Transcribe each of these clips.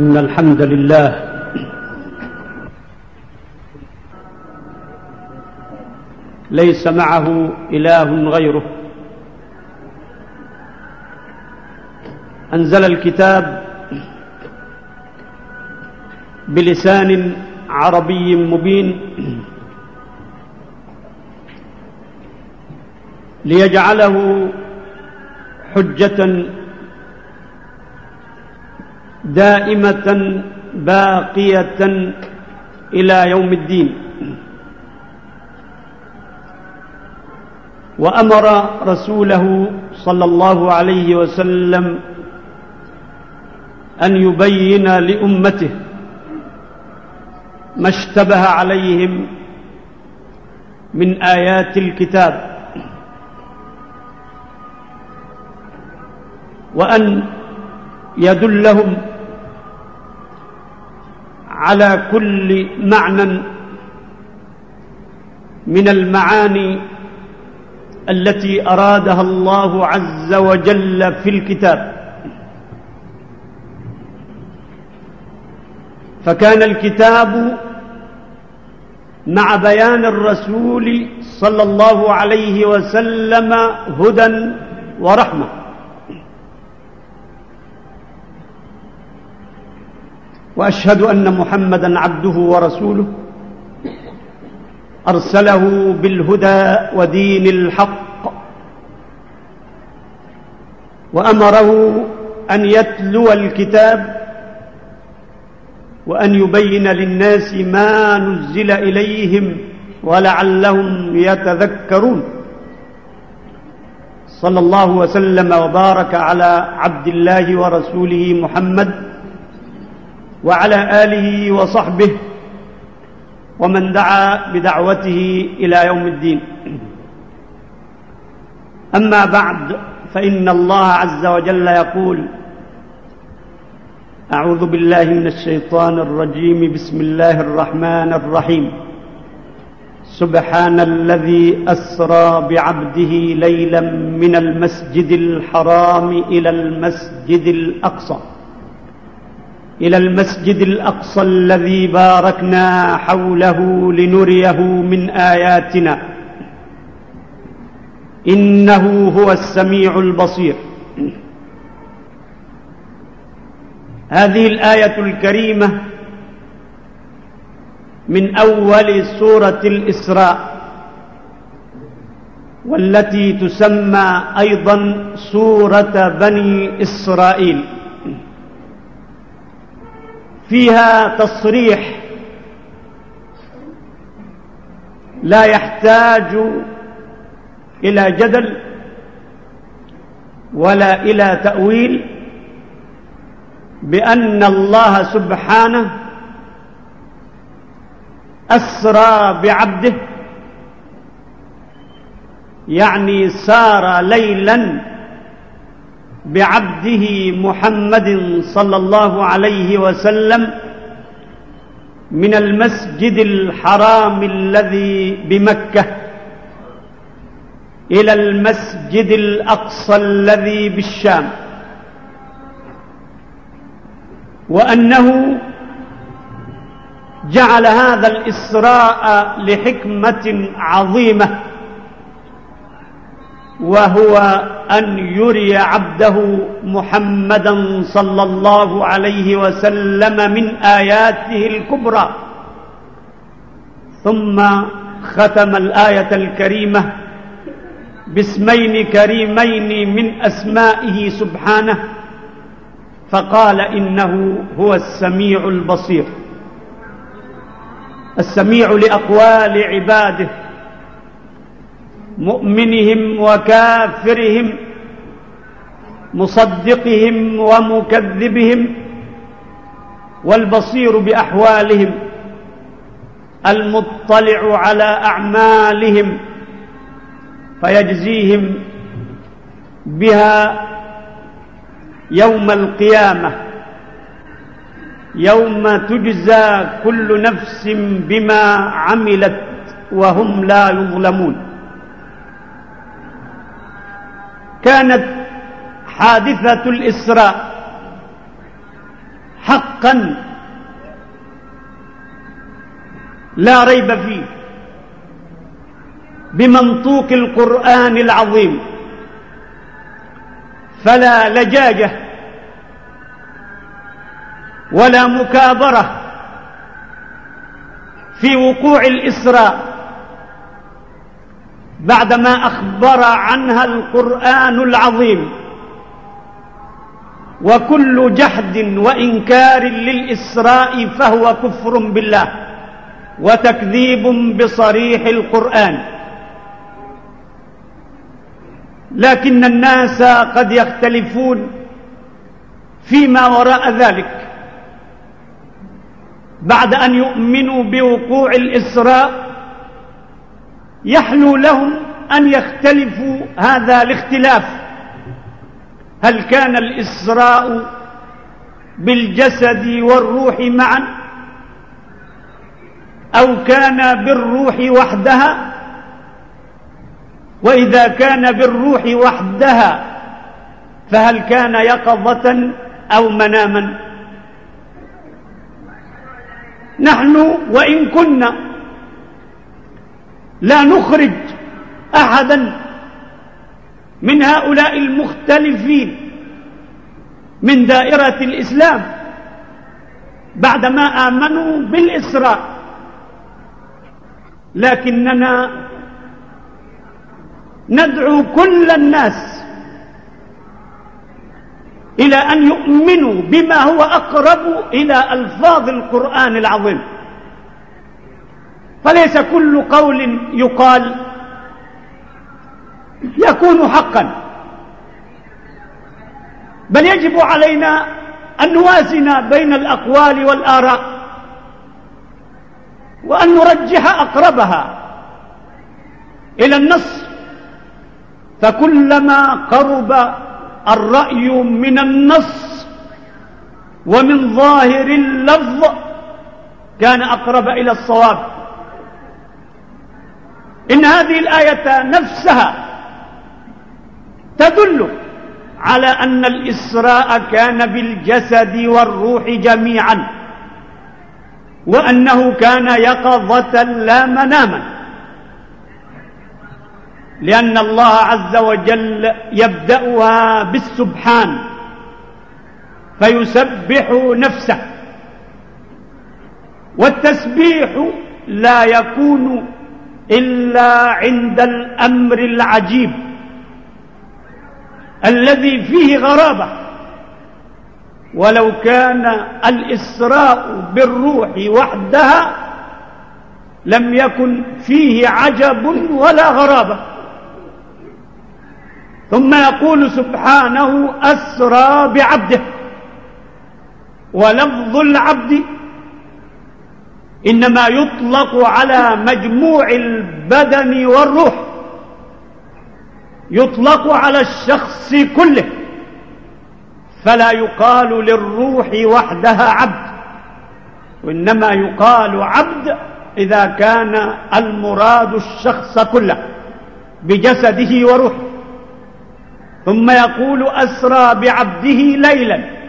إن الحمد لله ليس معه إله غيره. أنزل الكتاب بلسان عربي مبين ليجعله حجة دائمة باقية إلى يوم الدين. وأمر رسوله صلى الله عليه وسلم أن يبين لأمته ما اشتبه عليهم من آيات الكتاب وأن يدلهم على كل معنى من المعاني التي أرادها الله عز وجل في الكتاب. فكان الكتاب مع بيان الرسول صلى الله عليه وسلم هدى ورحمة. وأشهد أن محمدا عبده ورسوله أرسله بالهدى ودين الحق وأمره أن يتلو الكتاب وأن يبين للناس ما نزل إليهم ولعلهم يتذكرون صلى الله وسلم وبارك على عبد الله ورسوله محمد وعلى آله وصحبه ومن دعا بدعوته إلى يوم الدين. أما بعد فإن الله عز وجل يقول أعوذ بالله من الشيطان الرجيم بسم الله الرحمن الرحيم. سبحان الذي أسرى بعبده ليلا من المسجد الحرام إلى المسجد الأقصى. إلى المسجد الأقصى الذي باركنا حوله لنريه من آياتنا. إنه هو السميع البصير. هذه الآية الكريمة من أول سورة الإسراء والتي تسمى أيضا سورة بني إسرائيل. فيها تصريح لا يحتاج إلى جدل ولا إلى تأويل بأن الله سبحانه أسرى بعبده يعني سار ليلا بعبده محمد صلى الله عليه وسلم من المسجد الحرام الذي بمكة إلى المسجد الأقصى الذي بالشام. وأنه جعل هذا الإسراء لحكمة عظيمة. وهو أن يري عبده محمدا صلى الله عليه وسلم من آياته الكبرى. ثم ختم الآية الكريمة باسمين كريمين من أسمائه سبحانه فقال إنه هو السميع البصير. السميع لأقوال عباده. مؤمنهم وكافرهم مصدقهم ومكذبهم والبصير بأحوالهم المطلع على أعمالهم فيجزيهم بها يوم القيامة يوم تجزى كل نفس بما عملت وهم لا يظلمون. كانت حادثة الإسراء حق حقا لا ريب فيه بمنطوق القرآن العظيم فلا لجاجة ولا مكابرة في وقوع الإسراء. بعدما أخبر عنها القرآن العظيم. وكل جحد وإنكار للإسراء فهو كفر بالله وتكذيب بصريح القرآن. لكن الناس قد يختلفون فيما وراء ذلك. بعد أن يؤمنوا بوقوع الإسراء يحلو لهم أن يختلفوا هذا الاختلاف. هل كان الإسراء بالجسد والروح معا؟ أو كان بالروح وحدها؟ وإذا كان بالروح وحدها فهل كان يقظة أو مناما؟ نحن وإن كنا لا نخرج أحدا من هؤلاء المختلفين من دائرة الإسلام بعدما آمنوا بالإسراء. لكننا ندعو كل الناس إلى أن يؤمنوا بما هو أقرب إلى ألفاظ القرآن العظيم. فليس كل قول يقال يكون حقا. بل يجب علينا أن نوازن بين الأقوال والآراء وأن نرجح أقربها إلى النص. فكلما قرب الرأي من النص ومن ظاهر اللفظ كان أقرب إلى الصواب. إن هذه الآية نفسها تدل على أن الإسراء كان بالجسد والروح جميعا وأنه كان يقظة لا مناما. لأن الله عز وجل يبدأها بالسبحان فيسبح نفسه والتسبيح لا يكون إلا عند الأمر العجيب الذي فيه غرابة. ولو كان الإسراء بالروح وحدها لم يكن فيه عجب ولا غرابة. ثم يقول سبحانه أسرى بعبده ولفظ العبد إنما يطلق على مجموع البدن والروح. يطلق على الشخص كله. فلا يقال للروح وحدها عبد. وإنما يقال عبد إذا كان المراد الشخص كله بجسده وروحه. ثم يقول أسرى بعبده ليلا.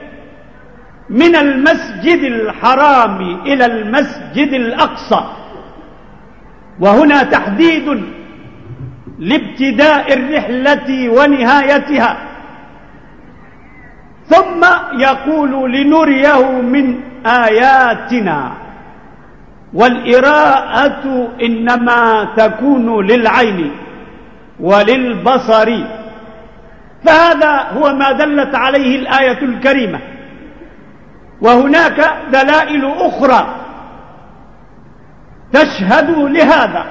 من المسجد الحرام إلى المسجد الأقصى. وهنا تحديد لابتداء الرحلة ونهايتها. ثم يقول لنريه من آياتنا والإراءة إنما تكون للعين وللبصر. فهذا هو ما دلت عليه الآية الكريمة. وهناك دلائل أخرى تشهد لهذا.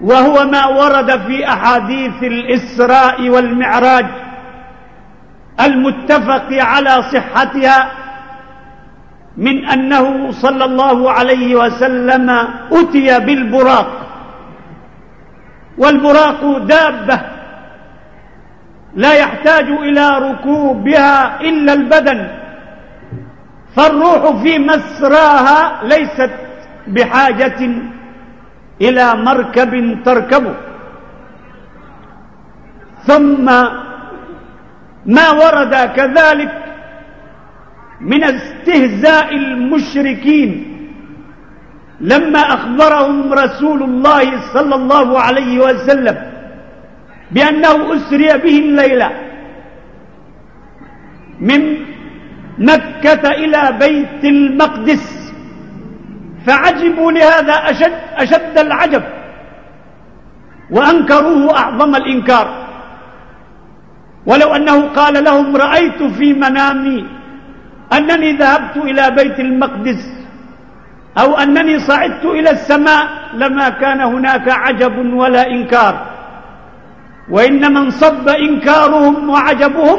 وهو ما ورد في أحاديث الإسراء والمعراج المتفق على صحتها من أنه صلى الله عليه وسلم أتي بالبراق. والبراق دابة لا يحتاج إلى ركوبها إلا البدن. فالروح في مسراها ليست بحاجة إلى مركب تركبه ثم ما ورد كذلك من استهزاء المشركين لما أخبرهم رسول الله صلى الله عليه وسلم بأنه أسري به الليلة من مكة إلى بيت المقدس. فعجبوا لهذا أشد, أشد العجب وأنكروه أعظم الإنكار. ولو أنه قال لهم رأيت في منامي أنني ذهبت إلى بيت المقدس أو أنني صعدت إلى السماء لما كان هناك عجب ولا إنكار. وإنما انصب إنكارهم وعجبهم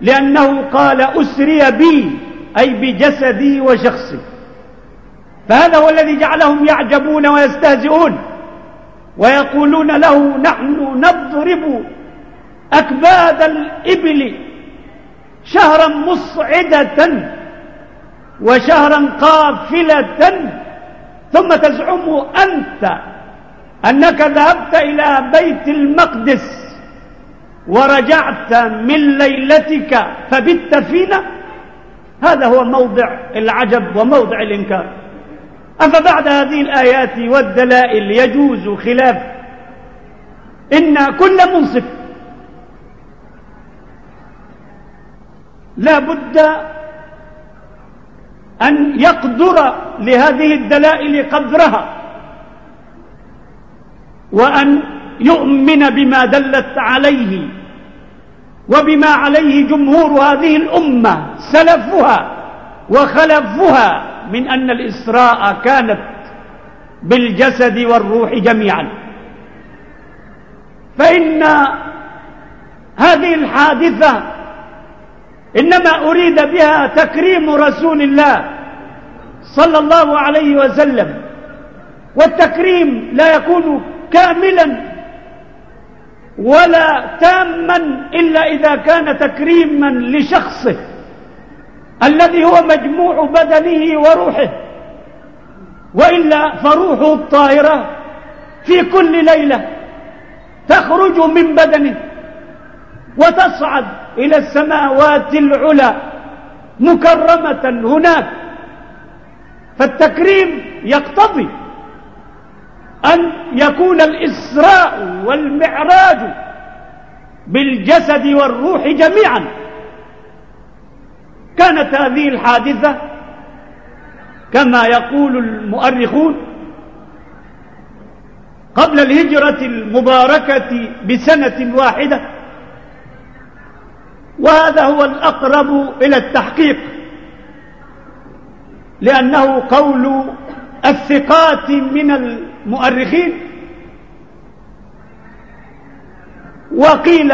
لأنه قال أسري بي أي بجسدي وشخصي. فهذا هو الذي جعلهم يعجبون ويستهزئون ويقولون له نحن نضرب أكباد الإبل شهرا مصعدة وشهرا قافلة ثم تزعم أنت أنك ذهبت إلى بيت المقدس. ورجعت من ليلتك فبت فينا؟ هذا هو موضع العجب وموضع الإنكار. أفبعد هذه الآيات والدلائل يجوز خلاف؟ إن كل منصف. لا بد أن يقدر لهذه الدلائل قدرها وأن يؤمن بما دلت عليه وبما عليه جمهور هذه الأمة سلفها وخلفها من أن الإسراء كانت بالجسد والروح جميعا. فإن هذه الحادثة إنما أريد بها تكريم رسول الله صلى الله عليه وسلم والتكريم لا يكون كاملا ولا تاما إلا إذا كان تكريما لشخصه الذي هو مجموع بدنه وروحه وإلا فروحه الطاهرة في كل ليلة تخرج من بدنه وتصعد إلى السماوات العلى مكرمة هناك فالتكريم يقتضي أن يكون الإسراء والمعراج بالجسد والروح جميعا. كانت هذه الحادثة كما يقول المؤرخون قبل الهجرة المباركة بسنة واحدة وهذا هو الأقرب إلى التحقيق لأنه قول الثقات من المؤرخين وقيل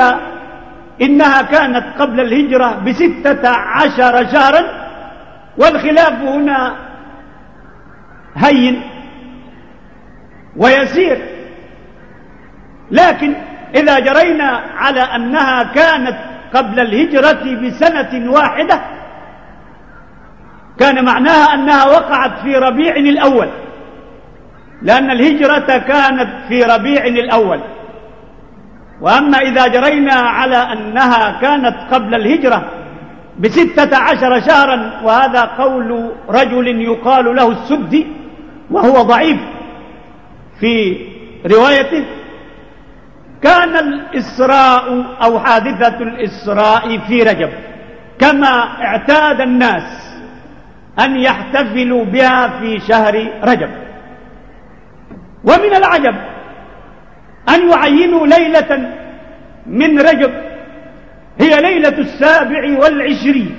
إنها كانت قبل الهجرة بستة عشر شهرا والخلاف هنا هين ويسير. لكن إذا جرينا على أنها كانت قبل الهجرة بسنة واحدة كان معناها أنها وقعت في ربيع الأول. لأن الهجرة كانت في ربيع الأول. وأما إذا جرينا على أنها كانت قبل الهجرة بستة عشر شهرا وهذا قول رجل يقال له السدي وهو ضعيف في روايته. كان الإسراء أو حادثة الإسراء في رجب كما اعتاد الناس أن يحتفلوا بها في شهر رجب. ومن العجب أن يعينوا ليلة من رجب هي ليلة السابع والعشرين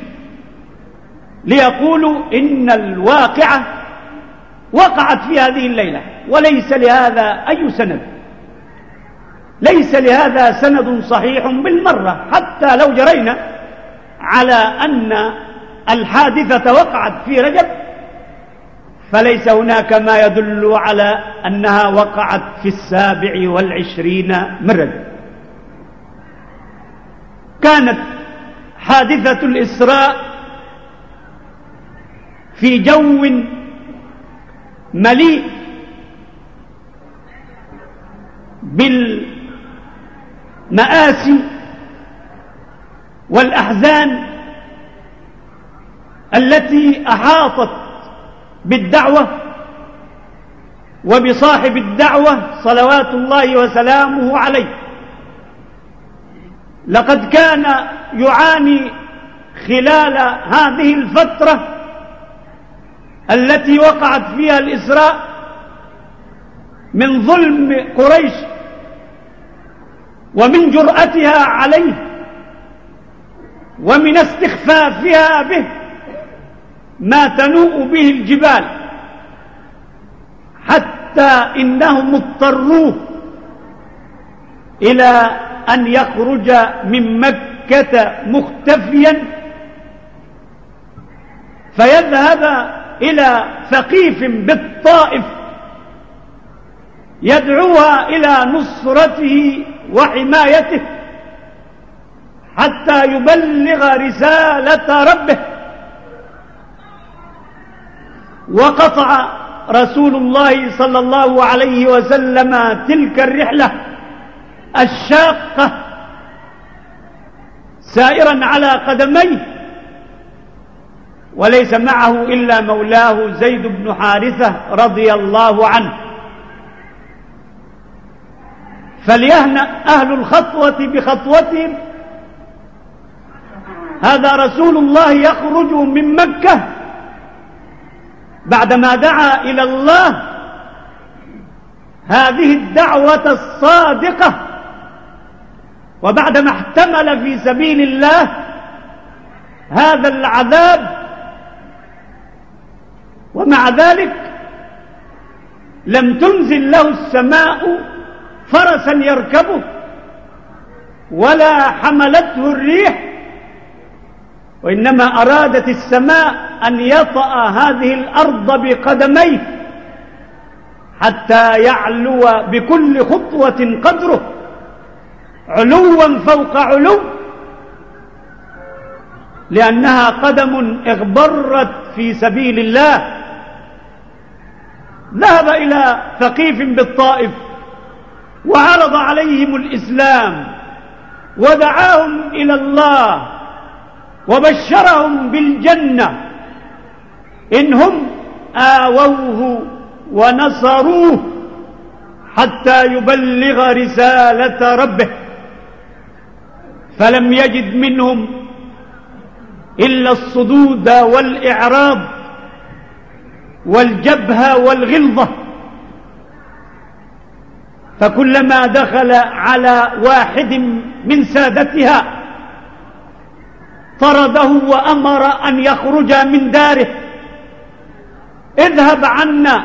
ليقولوا إن الواقعة وقعت في هذه الليلة وليس لهذا أي سند ليس لهذا سند صحيح بالمرة حتى لو جرينا على أن الحادثة وقعت في رجب فليس هناك ما يدل على أنها وقعت في السابع والعشرين من كانت حادثة الإسراء في جو مليء بالمآسي والأحزان التي أحاطت بالدعوة وبصاحب الدعوة صلوات الله وسلامه عليه. لقد كان يعاني خلال هذه الفترة التي وقعت فيها الإسراء من ظلم قريش ومن جرأتها عليه ومن استخفافها به. ما تنوء به الجبال حتى إنهم اضطروه إلى أن يخرج من مكة مختفيا. فيذهب إلى ثقيف بالطائف يدعوها إلى نصرته وحمايته حتى يبلغ رسالة ربه. وقطع رسول الله صلى الله عليه وسلم تلك الرحلة الشاقة سائرا على قدميه وليس معه إلا مولاه زيد بن حارثة رضي الله عنه. فليهنأ أهل الخطوة بخطوتهم. هذا رسول الله يخرج من مكة بعدما دعا إلى الله هذه الدعوة الصادقة. وبعدما احتمل في سبيل الله هذا العذاب. ومع ذلك لم تنزل له السماء فرسا يركبه ولا حملته الريح. وإنما أرادت السماء أن يطأ هذه الأرض بقدميه حتى يعلو بكل خطوة قدره. علوا فوق علو لأنها قدم اغبرت في سبيل الله. ذهب إلى ثقيف بالطائف وعرض عليهم الإسلام ودعاهم إلى الله. وبشرهم بالجنة إنهم آووه ونصروه حتى يبلغ رسالة ربه. فلم يجد منهم إلا الصدود والإعراض والجبهة والغلظة. فكلما دخل على واحد من سادتها طرده وأمر أن يخرج من داره. اذهب عنا.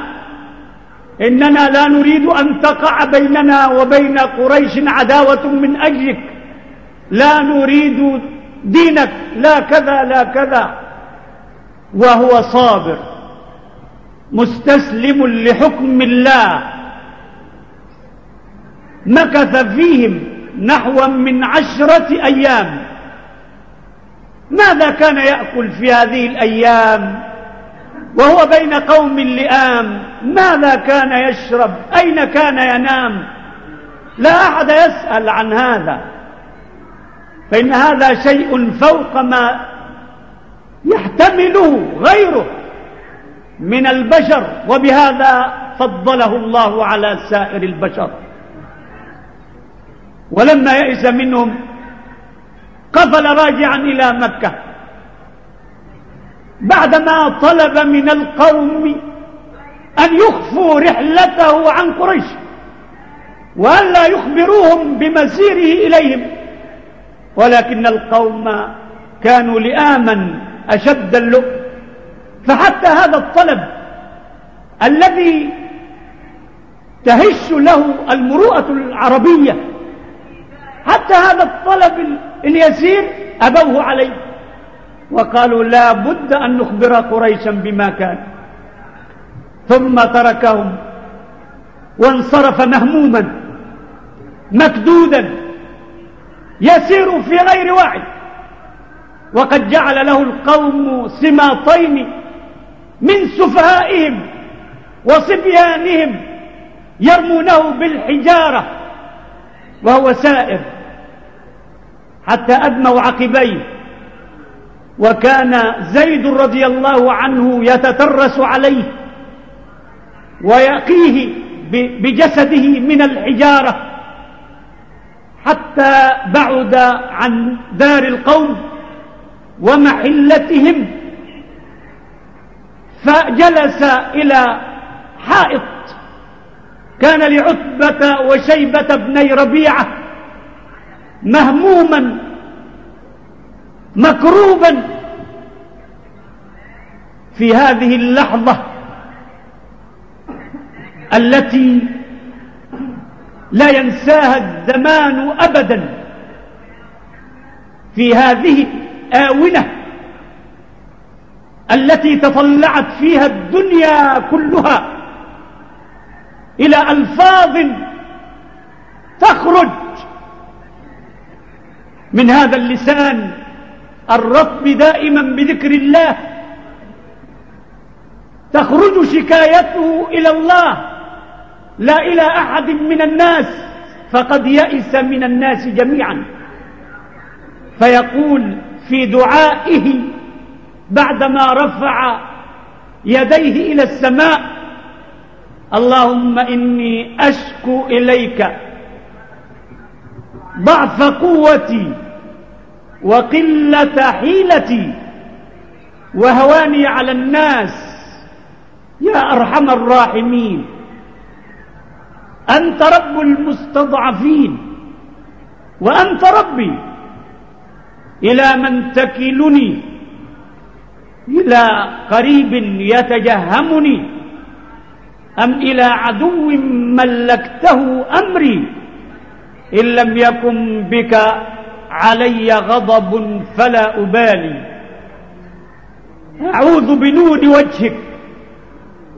إننا لا نريد أن تقع بيننا وبين قريش عداوة من أجلك. لا نريد دينك. لا كذا لا كذا. وهو صابر. مستسلم لحكم الله. مكث فيهم نحو من عشرة أيام. ماذا كان يأكل في هذه الأيام؟ وهو بين قوم لئام. ماذا كان يشرب؟ أين كان ينام؟ لا أحد يسأل عن هذا. فإن هذا شيء فوق ما يحتمله غيره من البشر وبهذا فضله الله على سائر البشر. ولما يئس منهم قفل راجعا إلى مكة. بعدما طلب من القوم أن يخفوا رحلته عن قريش وأن لا يخبروهم بمسيره إليهم. ولكن القوم كانوا لآما أشد اللؤم. فحتى هذا الطلب الذي تهش له المروءة العربية حتى هذا الطلب اليسير أبوه عليه. وقالوا لا بد أن نخبر قريشا بما كان. ثم تركهم. وانصرف مهموما. مكدودا. يسير في غير وعي. وقد جعل له القوم سماطين من سفهائهم وصبيانهم يرمونه بالحجارة. وهو سائر. حتى أدموا عقبيه. وكان زيد رضي الله عنه يتترس عليه ويقيه بجسده من الحجارة حتى بعد عن دار القوم ومحلتهم فجلس إلى حائط. كان لعتبة وشيبة بني ربيعة مهموما مكروبا في هذه اللحظة التي لا ينساها الزمان أبدا في هذه آونة التي تطلعت فيها الدنيا كلها إلى ألفاظ تخرج من هذا اللسان الرطب دائما بذكر الله. تخرج شكايته إلى الله. لا إلى أحد من الناس. فقد يئس من الناس جميعا. فيقول في دعائه بعدما رفع يديه إلى السماء اللهم إني أشكو إليك. ضعف قوتي. وقلة حيلتي وهواني على الناس يا أرحم الراحمين. أنت رب المستضعفين وأنت ربي. إلى من تكلني إلى قريب يتجهمني. أم إلى عدو ملكته أمري إن لم يكن بك علي غضب فلا أبالي. أعوذ بنور وجهك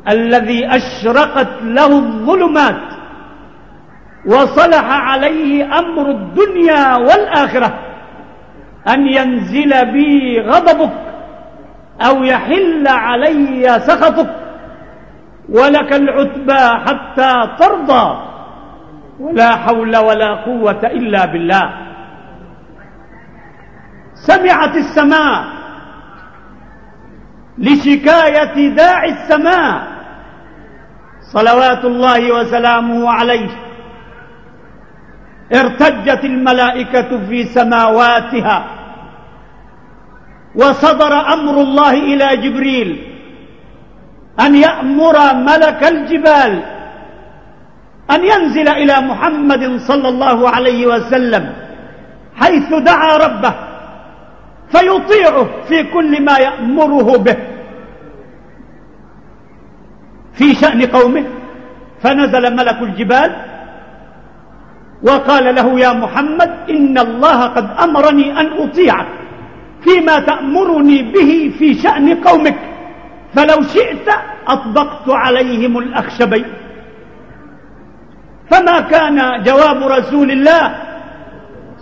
الذي أشرقت له الظلمات وصلح عليه أمر الدنيا والآخرة أن ينزل بي غضبك أو يحل علي سخطك ولك العتبى حتى ترضى. ولا حول ولا قوة إلا بالله. سمعت السماء لشكاية داعي السماء صلوات الله وسلامه عليه. ارتجت الملائكة في سماواتها وصدر أمر الله إلى جبريل أن يأمر ملك الجبال أن ينزل إلى محمد صلى الله عليه وسلم حيث دعا ربه. فيطيعه في كل ما يأمره به. في شأن قومه. فنزل ملك الجبال وقال له يا محمد إن الله قد أمرني أن أطيعك فيما تأمرني به في شأن قومك. فلو شئت أطبقت عليهم الأخشبين فما كان جواب رسول الله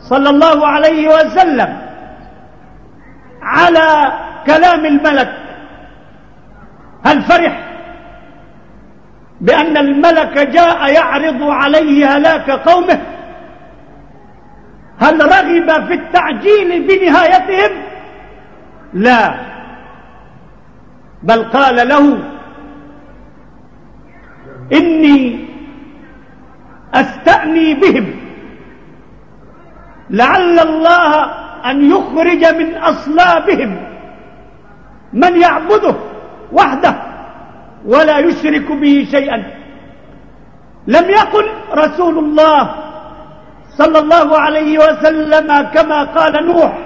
صلى الله عليه وسلم على كلام الملك. هل فرح بأن الملك جاء يعرض عليه هلاك قومه؟ هل رغب في التعجيل بنهايتهم؟ لا. بل قال له إني أستأني بهم. لعل الله أن يخرج من أصلابهم. من يعبده وحده ولا يشرك به شيئا. لم يقل رسول الله صلى الله عليه وسلم كما قال نوح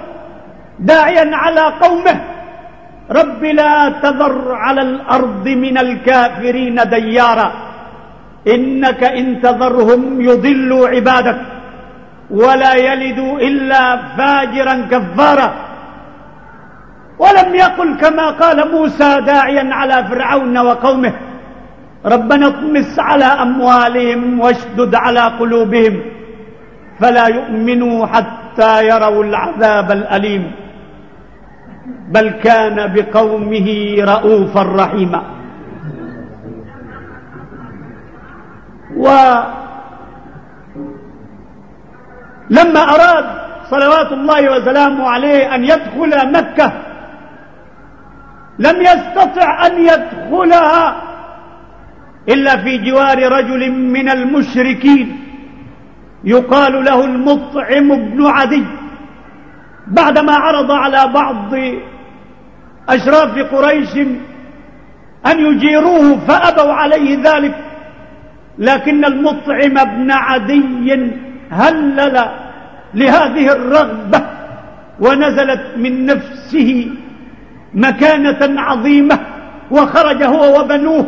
داعيا على قومه رب لا تذر على الأرض من الكافرين ديارا إنك إن تذرهم يضلوا عبادك. ولا يلدوا إلا فاجرا كفارا. ولم يقل كما قال موسى داعيا على فرعون وقومه ربنا اطمس على أموالهم واشدد على قلوبهم فلا يؤمنوا حتى يروا العذاب الأليم. بل كان بقومه رؤوفا رحيما. ولما أراد صلوات الله وسلامه عليه أن يدخل مكة لم يستطع أن يدخلها إلا في جوار رجل من المشركين يقال له المطعم بن عدي. بعدما عرض على بعض أشراف قريش أن يجيروه فأبوا عليه ذلك لكن المطعم بن عدي هلل لهذه الرغبة ونزلت من نفسه مكانة عظيمة وخرج هو وبنوه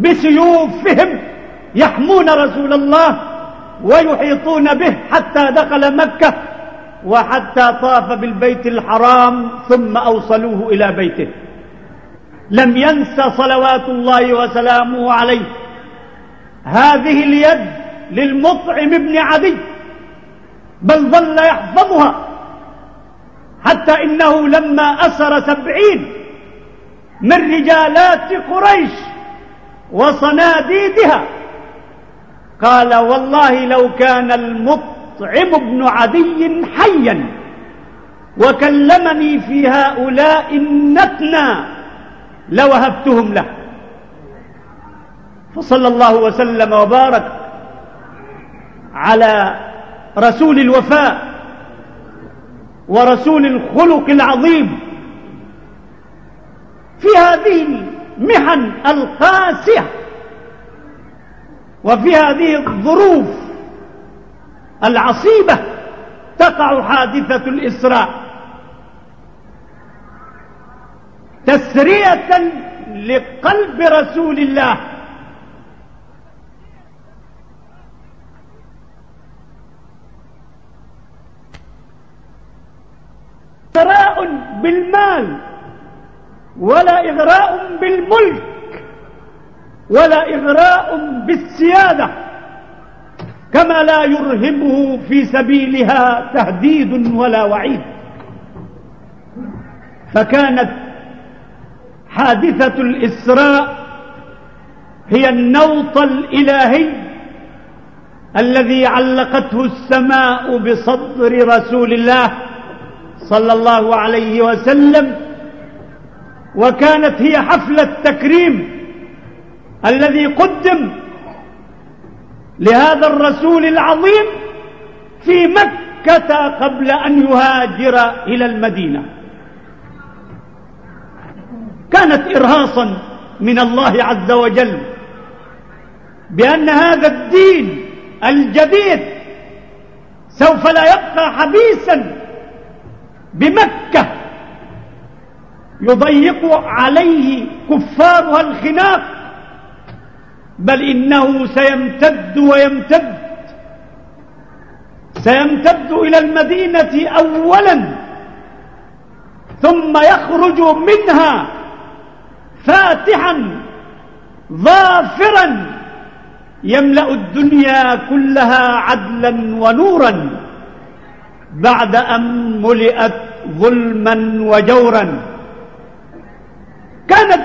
بسيوفهم يحمون رسول الله ويحيطون به حتى دخل مكة وحتى طاف بالبيت الحرام ثم أوصلوه إلى بيته. لم ينس صلوات الله وسلامه عليه. هذه اليد للمطعم بن عدي. بل ظل يحفظها. حتى إنه لما أسر سبعين من رجالات قريش وصناديدها قال والله لو كان المطعم بن عدي حيا وكلمني في هؤلاء النتنى لوهبتهم له. فصلى الله وسلم وبارك على رسول الوفاء ورسول الخلق العظيم في هذه المحن القاسية وفي هذه الظروف العصيبة تقع حادثة الإسراء تسرية لقلب رسول الله إغراء بالمال ولا إغراء بالملك ولا إغراء بالسيادة كما لا يرهبه في سبيلها تهديد ولا وعيد. فكانت حادثة الإسراء هي النوط الإلهي الذي علقته السماء بصدر رسول الله صلى الله عليه وسلم وكانت هي حفل التكريم الذي قدم لهذا الرسول العظيم في مكة قبل أن يهاجر إلى المدينة. كانت إرهاصا من الله عز وجل بأن هذا الدين الجديد سوف لا يبقى حبيسا بمكة يضيق عليه كفارها الخناق بل إنه سيمتد ويمتد سيمتد إلى المدينة أولا ثم يخرج منها فاتحا ظافرا يملأ الدنيا كلها عدلا ونورا. بعد أن ملئت ظلما وجورا. كانت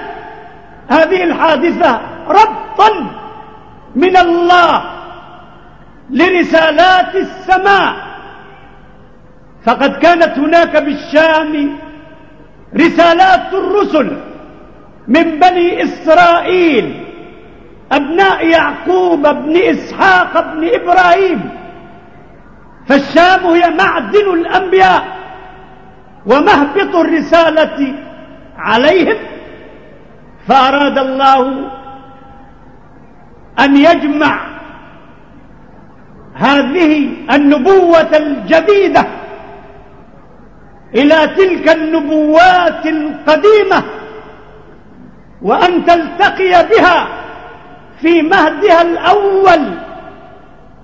هذه الحادثة ربطا من الله لرسالات السماء. فقد كانت هناك بالشام رسالات الرسل من بني إسرائيل أبناء يعقوب بن إسحاق بن إبراهيم. فالشام هي معدن الأنبياء ومهبط الرسالة عليهم. فأراد الله أن يجمع هذه النبوة الجديدة إلى تلك النبوات القديمة وأن تلتقي بها في مهدها الأول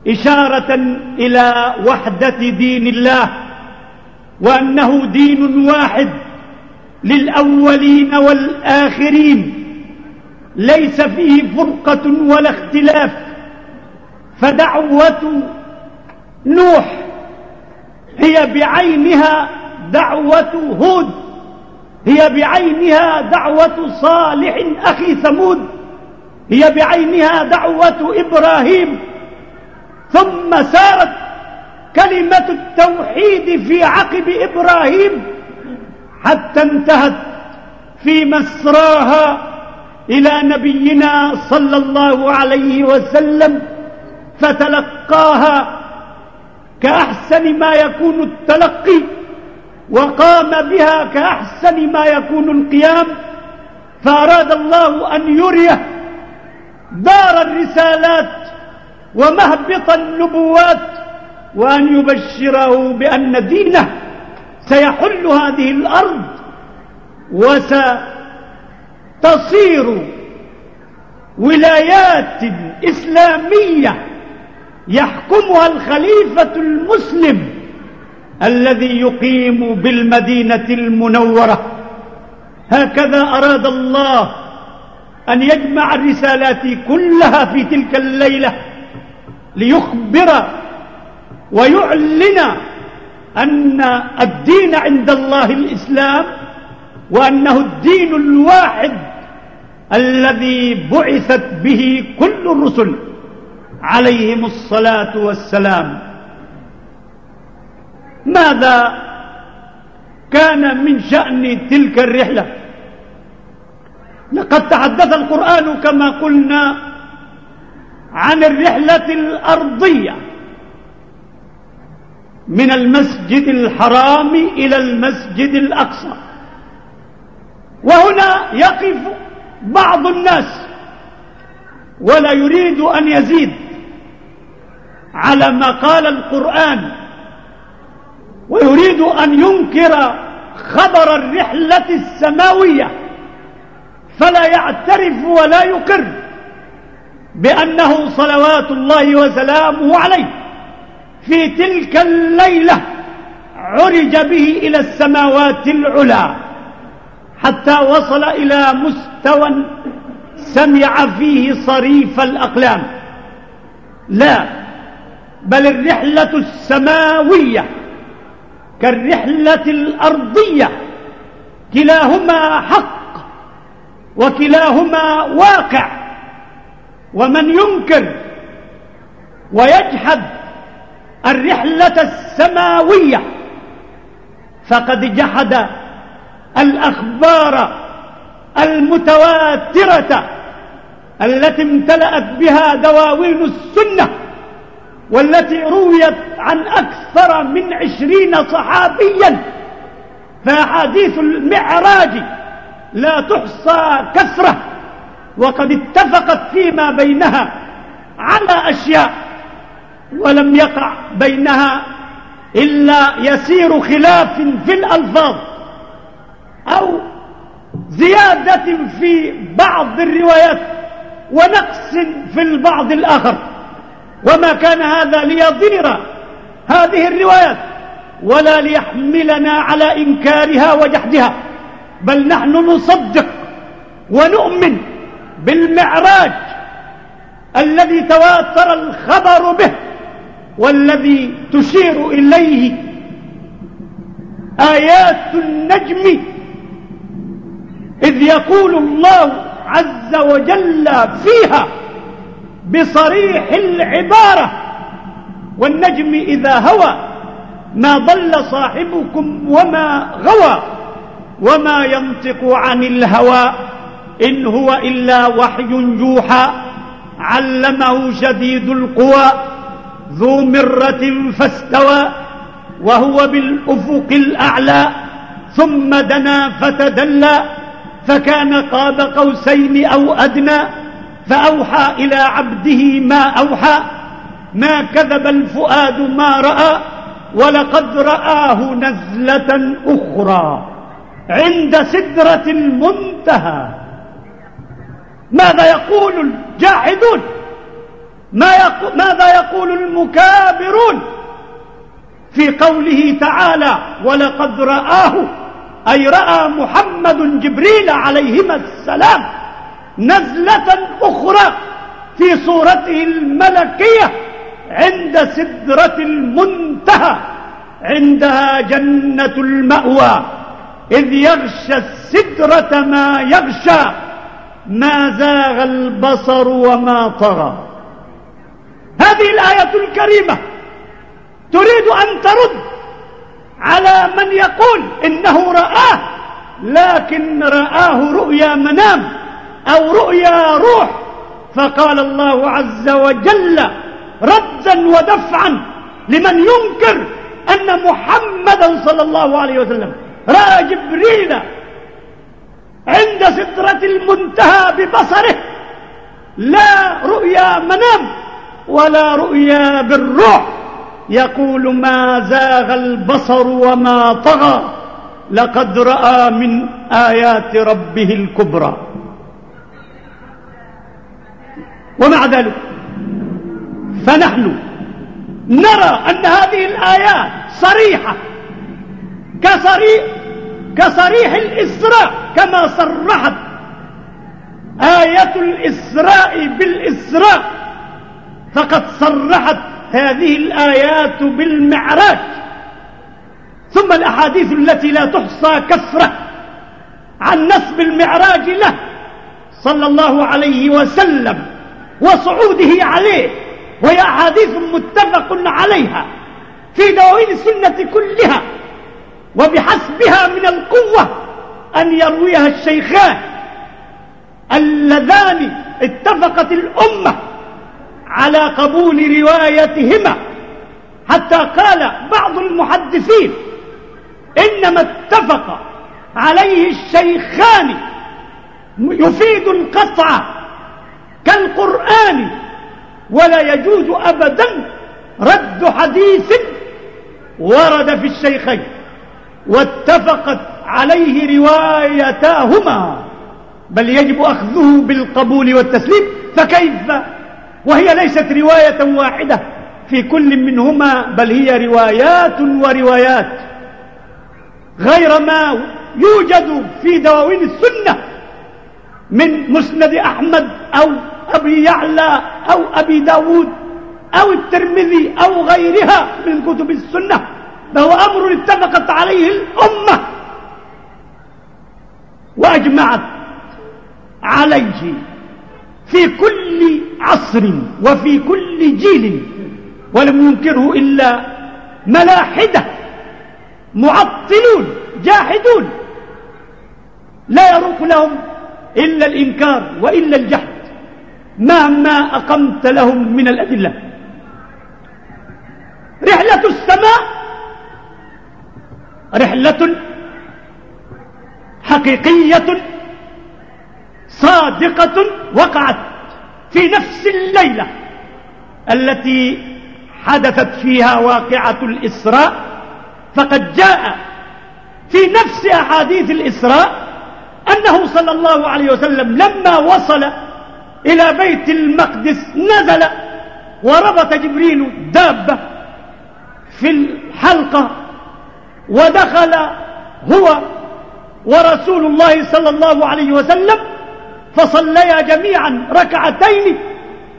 إشارة إلى وحدة دين الله وأنه دين واحد للأولين والآخرين ليس فيه فرقة ولا اختلاف فدعوة نوح هي بعينها دعوة هود هي بعينها دعوة صالح أخي ثمود هي بعينها دعوة إبراهيم. ثم سارت كلمة التوحيد في عقب إبراهيم حتى انتهت في مسراها إلى نبينا صلى الله عليه وسلم فتلقاها كأحسن ما يكون التلقي وقام بها كأحسن ما يكون القيام فأراد الله أن يريه دار الرسالات ومهبط النبوات وأن يبشره بأن دينه سيحل هذه الأرض وستصير ولايات إسلامية يحكمها الخليفة المسلم الذي يقيم بالمدينة المنورة. هكذا أراد الله أن يجمع الرسالات كلها في تلك الليلة. ليخبر ويعلن أن الدين عند الله الإسلام وأنه الدين الواحد الذي بعثت به كل الرسل عليهم الصلاة والسلام. ماذا كان من شأن تلك الرحلة؟ لقد تحدث القرآن كما قلنا عن الرحلة الأرضية من المسجد الحرام إلى المسجد الأقصى. وهنا يقف بعض الناس ولا يريد أن يزيد على ما قال القرآن ويريد أن ينكر خبر الرحلة السماوية فلا يعترف ولا يقر. بأنه صلوات الله وسلامه عليه. في تلك الليلة عرج به إلى السماوات العلى حتى وصل إلى مستوى سمع فيه صريف الأقلام. لا بل الرحلة السماوية كالرحلة الأرضية. كلاهما حق وكلاهما واقع. ومن ينكر ويجحد الرحلة السماوية فقد جحد الأخبار المتواترة التي امتلأت بها دواوين السنة والتي رويت عن أكثر من عشرين صحابيا. فأحاديث المعراج لا تحصى كثرة. وقد اتفقت فيما بينها على أشياء ولم يقع بينها إلا يسير خلاف في الألفاظ أو زيادة في بعض الروايات ونقص في البعض الآخر. وما كان هذا ليضير هذه الروايات ولا ليحملنا على إنكارها وجحدها بل نحن نصدق ونؤمن بالمعراج الذي تواتر الخبر به والذي تشير إليه آيات النجم إذ يقول الله عز وجل فيها بصريح العبارة والنجم إذا هوى ما ضل صاحبكم وما غوى وما ينطق عن الهوى. إن هو إلا وحي جوحى علمه شديد القوى ذو مرة فاستوى وهو بالأفق الأعلى ثم دنا فتدلى فكان قاب قوسين أو أدنى فأوحى إلى عبده ما أوحى ما كذب الفؤاد ما رأى ولقد رآه نزلة أخرى عند سدرة المنتهى ماذا يقول الجاحدون؟ ما يقو ماذا يقول المكابرون؟ في قوله تعالى ولقد رآه أي رأى محمد جبريل عليهما السلام نزلة أخرى في صورته الملكية عند سدرة المنتهى عندها جنة المأوى إذ يغشى السدرة ما يغشى. ما زاغ البصر وما طغى. هذه الآية الكريمة تريد أن ترد على من يقول إنه رآه لكن رآه رؤيا منام أو رؤيا روح. فقال الله عز وجل ردا ودفعا لمن ينكر أن محمدا صلى الله عليه وسلم رأى جبريل عند سدرة المنتهى ببصره لا رؤيا منام ولا رؤيا بالروح. يقول ما زاغ البصر وما طغى لقد رأى من آيات ربه الكبرى. ومع ذلك فنحن نرى أن هذه الآيات صريحة كصريح كصريح الإسراء كما صرحت آية الإسراء بالإسراء. فقد صرحت هذه الآيات بالمعراج. ثم الأحاديث التي لا تحصى كثرة عن نسب المعراج له صلى الله عليه وسلم وصعوده عليه وهي أحاديث متفق عليها في دواوين السنة كلها. وبحسبها من القوة أن يرويها الشيخان اللذان اتفقت الأمة على قبول روايتهما. حتى قال بعض المحدثين إنما اتفق عليه الشيخان يفيد القطع كالقرآن ولا يجوز أبدا رد حديث ورد في الشيخين. واتفقت عليه روايتاهما. بل يجب أخذه بالقبول والتسليم. فكيف؟ وهي ليست رواية واحدة في كل منهما بل هي روايات وروايات. غير ما يوجد في دواوين السنة من مسند أحمد أو أبي يعلى أو أبي داود أو الترمذي أو غيرها من كتب السنة. فهو أمر اتفقت عليه الأمة وأجمعت عليه في كل عصر وفي كل جيل ولم ينكره إلا ملاحدة معطلون جاحدون. لا يروق لهم إلا الإنكار وإلا الجحد. مهما أقمت لهم من الأدلة. رحلة حقيقية صادقة وقعت في نفس الليلة التي حدثت فيها واقعة الإسراء فقد جاء في نفس أحاديث الإسراء أنه صلى الله عليه وسلم لما وصل إلى بيت المقدس نزل وربط جبريل دابة في الحلقة ودخل هو ورسول الله صلى الله عليه وسلم فصليا جميعا ركعتين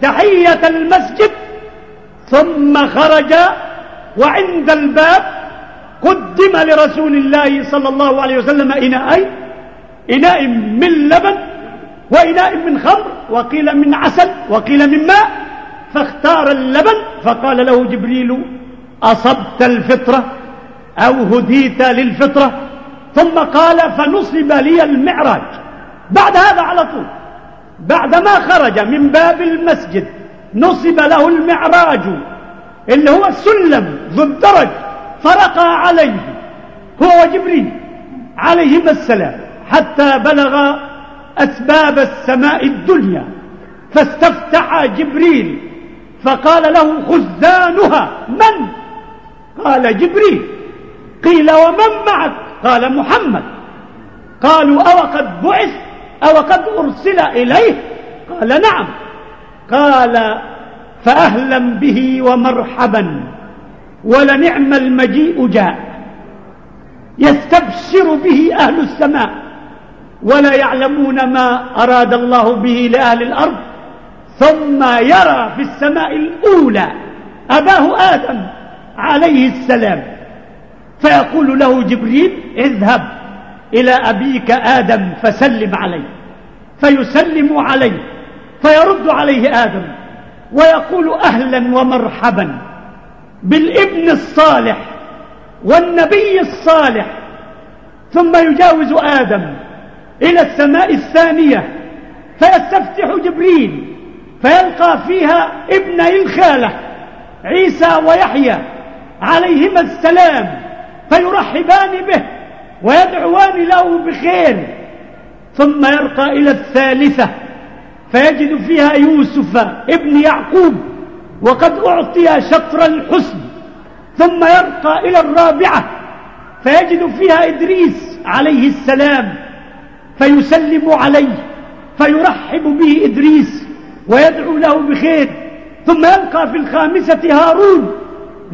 تحية المسجد ثم خرج وعند الباب قدم لرسول الله صلى الله عليه وسلم إناءين إناء من لبن وإناء من خمر وقيل من عسل وقيل من ماء فاختار اللبن فقال له جبريل أصبت الفطرة؟ أو هديت للفطرة؟ ثم قال فنصب لي المعراج. بعد هذا على طول. بعدما خرج من باب المسجد نصب له المعراج اللي هو السلم ذو الدرج فرقى عليه هو وجبريل عليهما السلام حتى بلغ أسباب السماء الدنيا. فاستفتح جبريل فقال له خزانها من؟ قال جبريل. قيل ومن معك؟ قال محمد. قالوا أو قد بعث؟ أو قد أرسل إليه؟ قال نعم. قال فأهلا به ومرحبا. ولنعم المجيء جاء. يستبشر به أهل السماء. ولا يعلمون ما أراد الله به لأهل الأرض. ثم يرى في السماء الأولى. أباه آدم عليه السلام. فيقول له جبريل اذهب إلى أبيك آدم فسلم عليه فيسلم عليه فيرد عليه آدم ويقول أهلا ومرحبا بالابن الصالح والنبي الصالح. ثم يجاوز آدم إلى السماء الثانية فيستفتح جبريل فيلقى فيها ابني الخالة عيسى ويحيى عليهما السلام. فيرحبان به ويدعوان له بخير. ثم يرقى إلى الثالثة فيجد فيها يوسف ابن يعقوب وقد أعطي شطر الحسن. ثم يرقى إلى الرابعة فيجد فيها إدريس عليه السلام فيسلم عليه فيرحب به إدريس ويدعو له بخير. ثم يلقى في الخامسة هارون.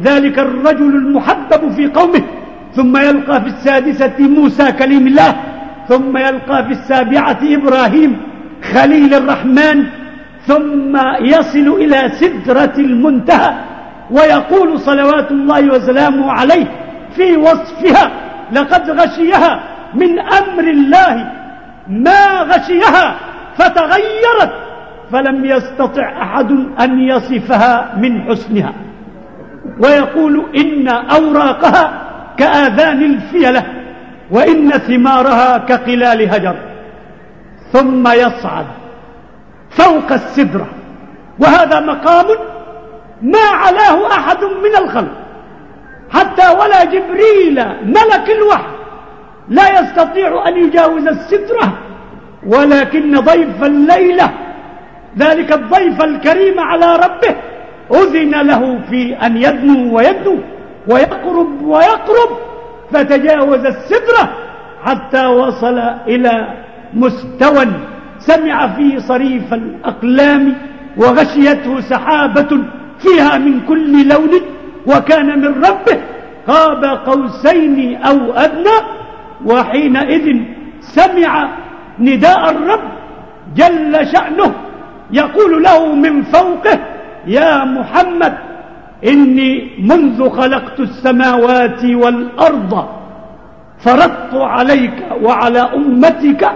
ذلك الرجل المحبب في قومه. ثم يلقى في السادسة موسى كليم الله ثم يلقى في السابعة إبراهيم خليل الرحمن ثم يصل إلى سدرة المنتهى ويقول صلوات الله وسلامه عليه في وصفها لقد غشيها من أمر الله ما غشيها فتغيرت فلم يستطع أحد أن يصفها من حسنها ويقول إن أوراقها كآذان الفيلة وإن ثمارها كقلال هجر. ثم يصعد فوق السدرة. وهذا مقام ما علاه أحد من الخلق. حتى ولا جبريل ملك الوحي. لا يستطيع أن يجاوز السدرة ولكن ضيف الليلة ذلك الضيف الكريم على ربه أذن له في أن يدنو ويدنو ويقرب ويقرب فتجاوز السدرة حتى وصل إلى مستوى سمع فيه صريف الأقلام وغشيته سحابة فيها من كل لون وكان من ربه قاب قوسين أو أدنى وحينئذ سمع نداء الرب جل شأنه يقول له من فوقه يا محمد إني منذ خلقت السماوات والأرض فرضت عليك وعلى أمتك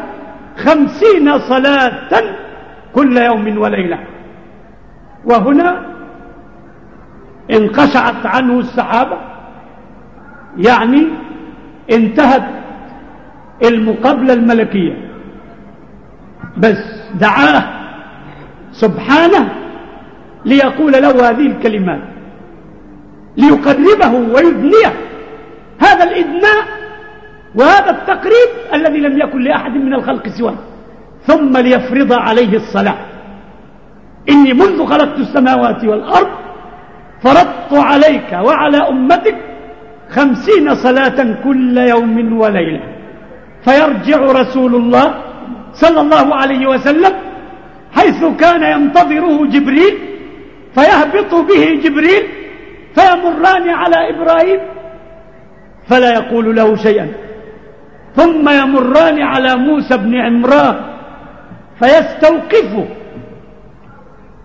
خمسين صلاة كل يوم وليلة. وهنا انقشعت عنه السحابة يعني انتهت المقابلة الملكية. بس دعاه سبحانه ليقول له هذه الكلمات. ليقربه ويدنيه هذا الإدناء وهذا التقريب الذي لم يكن لأحد من الخلق سواه. ثم ليفرض عليه الصلاة. إني منذ خلقت السماوات والأرض فرضت عليك وعلى أمتك خمسين صلاة كل يوم وليلة. فيرجع رسول الله صلى الله عليه وسلم حيث كان ينتظره جبريل فيهبط به جبريل فيمران على إبراهيم فلا يقول له شيئا. ثم يمران على موسى بن عمران فيستوقفه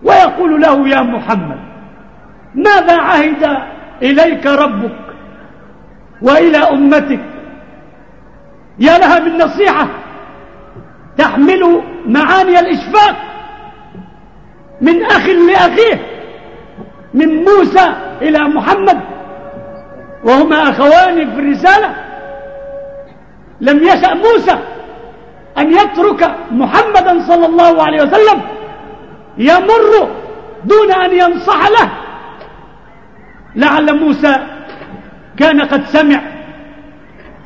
ويقول له يا محمد ماذا عهد إليك ربك وإلى أمتك؟ يا لها من نصيحة تحمل معاني الإشفاق من أخ لأخيه. من موسى إلى محمد. وهما أخوان في الرسالة. لم يشأ موسى أن يترك محمدا صلى الله عليه وسلم يمر دون أن ينصح له. لعل موسى كان قد سمع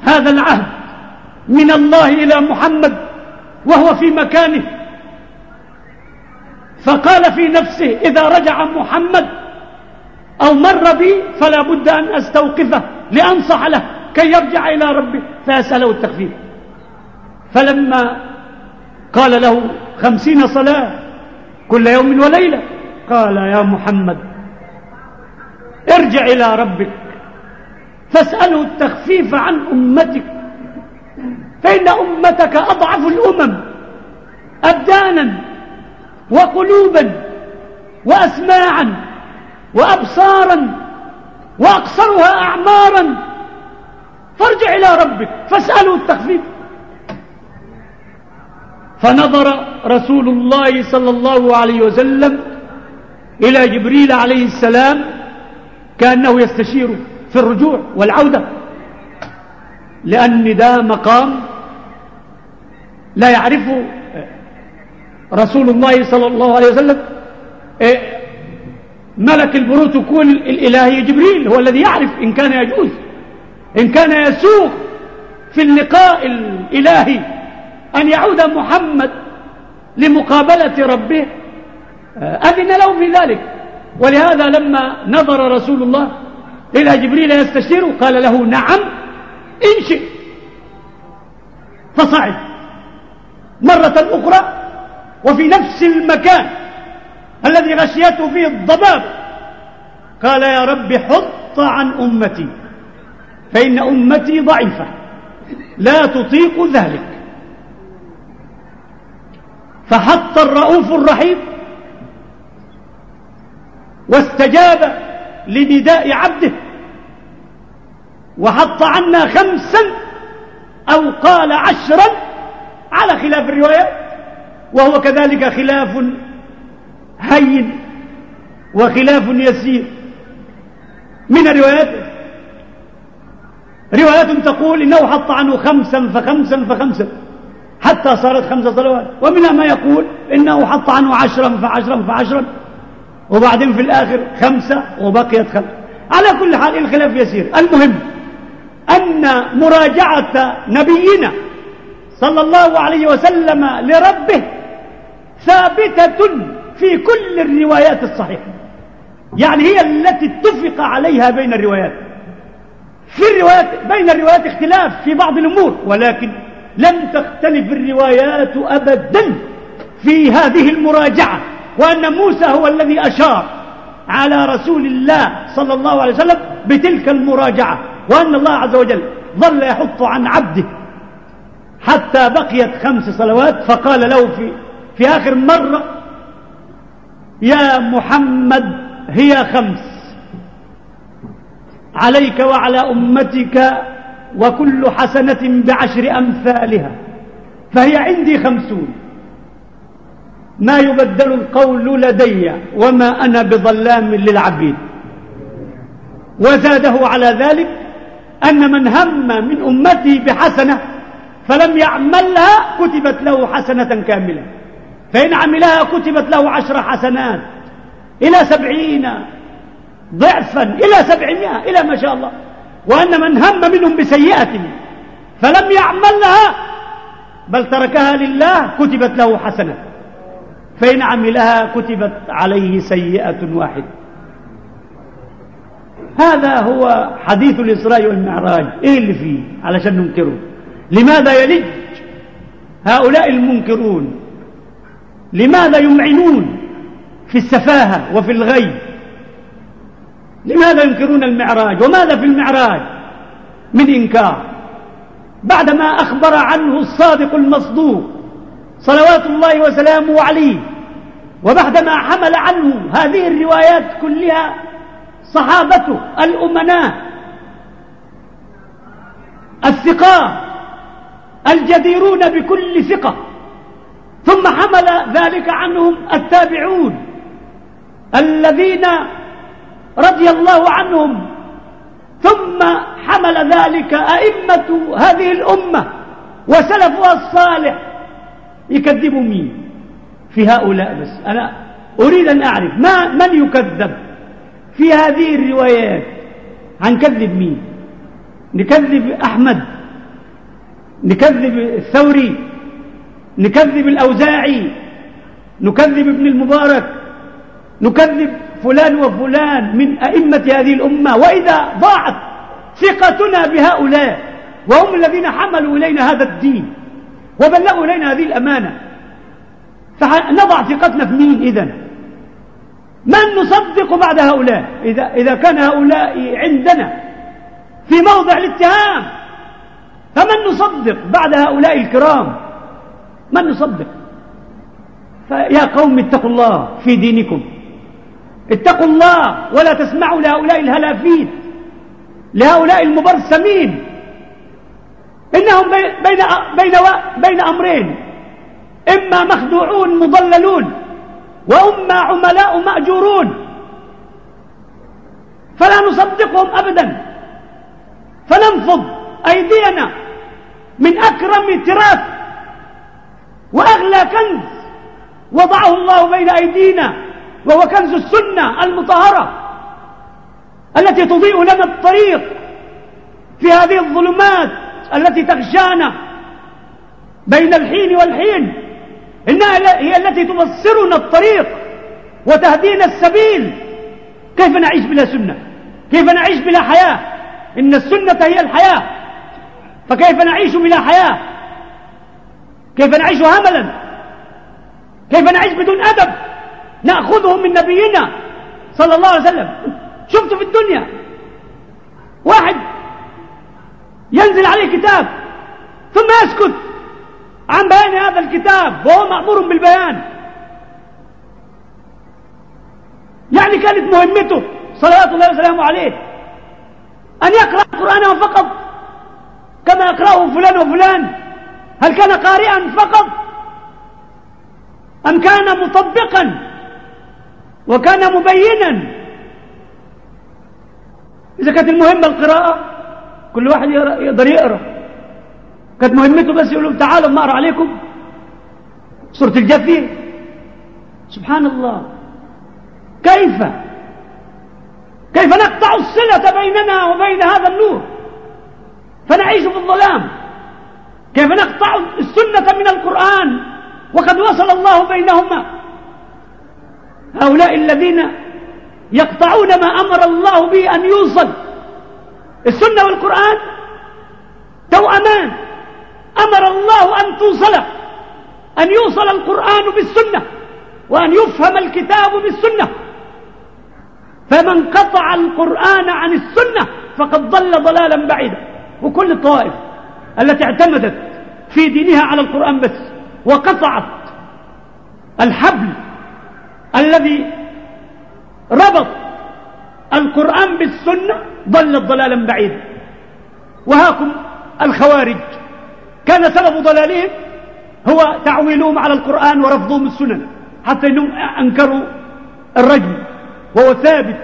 هذا العهد من الله إلى محمد وهو في مكانه. فقال في نفسه إذا رجع محمد أو مر بي فلا بد أن أستوقفه لأنصح له كي يرجع إلى ربه فيسأله التخفيف. فلما قال له خمسين صلاة كل يوم وليلة قال يا محمد ارجع إلى ربك فاسأله التخفيف عن أمتك فإن أمتك أضعف الأمم أبدانا وقلوبا وأسماعا وأبصارا وأقصرها أعمارا. فارجع إلى ربك فاسأله التخفيف. فنظر رسول الله صلى الله عليه وسلم إلى جبريل عليه السلام كأنه يستشير في الرجوع والعودة. لأن ده مقام لا يعرفه رسول الله صلى الله عليه وسلم إيه، ملك البروتوكول الإلهي جبريل هو الذي يعرف إن كان يجوز إن كان يسوق في اللقاء الإلهي أن يعود محمد لمقابلة ربه. أذن له في ذلك. ولهذا لما نظر رسول الله إلى جبريل يستشيره قال له نعم إن شئت. فصعد مرة أخرى وفي نفس المكان الذي غشيته فيه الضباب. قال يا رب حط عن أمتي فإن أمتي ضعيفة لا تطيق ذلك. فحط الرؤوف الرحيم واستجاب لنداء عبده وحط عنا خمسا أو قال عشرا على خلاف الروايات وهو كذلك خلاف هين وخلاف يسير من الروايات روايات تقول إنه حط عنه خمسا فخمسا فخمسا حتى صارت خمس صلوات. ومنها ما يقول إنه حط عنه عشرا فعشرا فعشرا وبعدين في الآخر خمسة وبقيت خمسة على كل حال الخلاف يسير. المهم أن مراجعة نبينا صلى الله عليه وسلم لربه ثابتة في كل الروايات الصحيحة. يعني هي التي اتفق عليها بين الروايات. في الروايات بين الروايات اختلاف في بعض الأمور ولكن لم تختلف الروايات أبدا في هذه المراجعة وأن موسى هو الذي أشار على رسول الله صلى الله عليه وسلم بتلك المراجعة وأن الله عز وجل ظل يحط عن عبده. حتى بقيت خمس صلوات فقال له في, في آخر مرة يا محمد هي خمس. عليك وعلى أمتك وكل حسنة بعشر أمثالها. فهي عندي خمسون. ما يبدل القول لدي وما أنا بظلام للعبيد. وزاده على ذلك أن من هم من أمتي بحسنة فلم يعملها كتبت له حسنة كاملة. فإن عملها كتبت له عشر حسنات إلى سبعين ضعفا إلى سبعمائة إلى ما شاء الله. وأن من هم منهم بسيئة فلم يعملها بل تركها لله كتبت له حسنة. فإن عملها كتبت عليه سيئة واحدة هذا هو حديث الإسراء والمعراج. إيه اللي فيه؟ علشان ننكره. لماذا يلج هؤلاء المنكرون؟ لماذا يمعنون في السفاهة وفي الغي لماذا ينكرون المعراج؟ وماذا في المعراج؟ من إنكار. بعدما أخبر عنه الصادق المصدوق صلوات الله وسلامه عليه وبعدما حمل عنه هذه الروايات كلها صحابته الأمناء الثقات الجديرون بكل ثقة ثم حمل ذلك عنهم التابعون الذين رضي الله عنهم. ثم حمل ذلك أئمة هذه الأمة وسلفها الصالح. يكذبوا مين؟ في هؤلاء بس. أنا أريد أن أعرف ما من يكذب في هذه الروايات؟ هنكذب مين؟ نكذب أحمد نكذب الثوري نكذب الأوزاعي نكذب ابن المبارك نكذب فلان وفلان من أئمة هذه الأمة وإذا ضاعت ثقتنا بهؤلاء وهم الذين حملوا إلينا هذا الدين وبلغوا إلينا هذه الأمانة فنضع ثقتنا في مين إذن؟ من نصدق بعد هؤلاء؟ إذا, إذا كان هؤلاء عندنا في موضع الاتهام فمن نصدق بعد هؤلاء الكرام؟ من نصدق فيا قوم اتقوا الله في دينكم. اتقوا الله ولا تسمعوا لهؤلاء الهلافين لهؤلاء المبرسمين. إنهم بين, بين, بين أمرين. إما مخدوعون مضللون وإما عملاء مأجورون. فلا نصدقهم أبدا. فننفض أيدينا من أكرم تراث وأغلى كنز وضعه الله بين أيدينا وهو كنز السنة المطهرة التي تضيء لنا الطريق في هذه الظلمات التي تغشانا بين الحين والحين. إنها هي التي تبصرنا الطريق وتهدينا السبيل. كيف نعيش بلا سنة؟ كيف نعيش بلا حياة؟ إن السنة هي الحياة. فكيف نعيش بلا حياة؟ كيف نعيش هملا؟ كيف نعيش بدون أدب؟ نأخذه من نبينا صلى الله عليه وسلم. شفت في الدنيا. واحد ينزل عليه كتاب ثم يسكت عن بيان هذا الكتاب وهو مأمور بالبيان. يعني كانت مهمته صلوات الله وسلامه عليه أن يقرأ القرآن فقط كما يقرأه فلان وفلان. هل كان قارئا فقط؟ أم كان مطبقا؟ وكان مبينا؟ إذا كانت المهمة القراءة كل واحد يقدر يقرأ. كانت مهمته بس يقول لهم تعالوا ما أقرأ عليكم. سورة الجثية سبحان الله. كيف؟ كيف نقطع الصلة بيننا وبين هذا النور؟ فنعيش في الظلام. كيف نقطع السنة من القرآن وقد وصل الله بينهما؟ هؤلاء الذين يقطعون ما أمر الله به أن يوصل السنة والقرآن توأمان أمر الله أن توصل أن يوصل القرآن بالسنة وأن يفهم الكتاب بالسنة. فمن قطع القرآن عن السنة فقد ضل ضلالا بعيدا. وكل الطوائف التي اعتمدت في دينها على القرآن بس وقطعت الحبل الذي ربط القرآن بالسنة ضلت ضلالا بعيدا. وهاكم الخوارج. كان سبب ضلالهم هو تعويلهم على القرآن ورفضهم السنن حتى إنهم أنكروا الرجم. وهو ثابت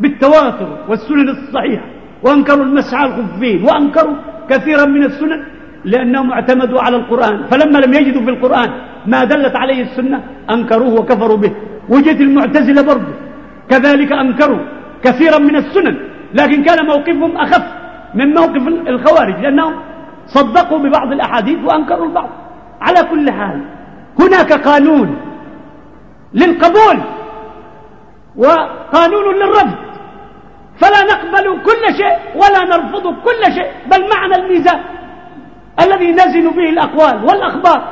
بالتواتر والسنن الصحيحة وأنكروا المسعى الخفين وأنكروا كثيرا من السنن لأنهم اعتمدوا على القرآن. فلما لم يجدوا في القرآن ما دلت عليه السنة أنكروه وكفروا به. وجد المعتزلة برضه. كذلك أنكروا كثيرا من السنن لكن كان موقفهم أخف من موقف الخوارج لأنهم صدقوا ببعض الأحاديث وأنكروا البعض. على كل حال هناك قانون للقبول وقانون للرفض. فلا نقبل كل شيء ولا نرفض كل شيء بل معنى الميزان الذي نزن به الأقوال والأخبار.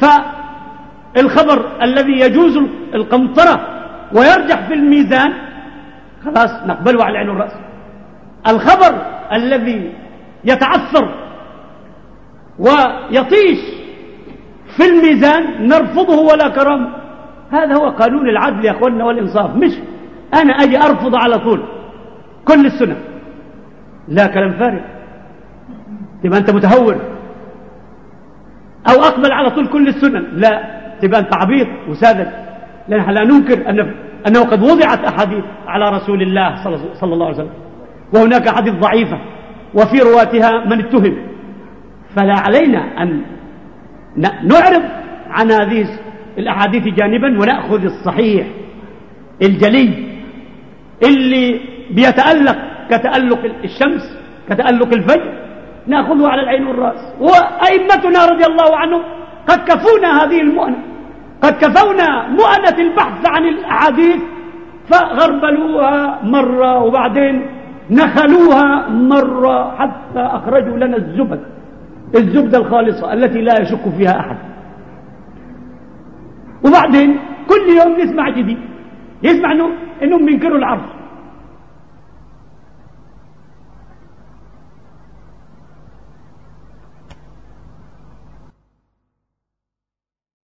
فالخبر الذي يجوز القنطرة ويرجح في الميزان خلاص نقبله على العين والرأس الخبر الذي يتعثر ويطيش في الميزان نرفضه ولا كرامة. هذا هو قانون العدل يا أخواننا والإنصاف مش أنا أجي أرفض على طول كل السنة. لا كلام فارغ. تبقى أنت متهور. أو أقبل على طول كل السنن لا تبقى أنت عبيط وساذج. لأن لا ننكر أن أنه قد وضعت أحاديث على رسول الله صلى الله عليه وسلم. وهناك أحاديث ضعيفة. وفي رواتها من اتهم. فلا علينا أن نعرض عن هذه الأحاديث جانبا ونأخذ الصحيح الجلي. اللي بيتألق كتألق الشمس كتألق الفجر نأخذه على العين والرأس. وأئمتنا رضي الله عنهم قد كفونا هذه المؤنة قد كفونا مؤنة البحث عن الأحاديث فغربلوها مرة وبعدين نخلوها مرة حتى أخرجوا لنا الزبد الزبدة الخالصة التي لا يشك فيها أحد. وبعدين كل يوم نسمع جديد. يسمع انه إنهم بينكروا العرض.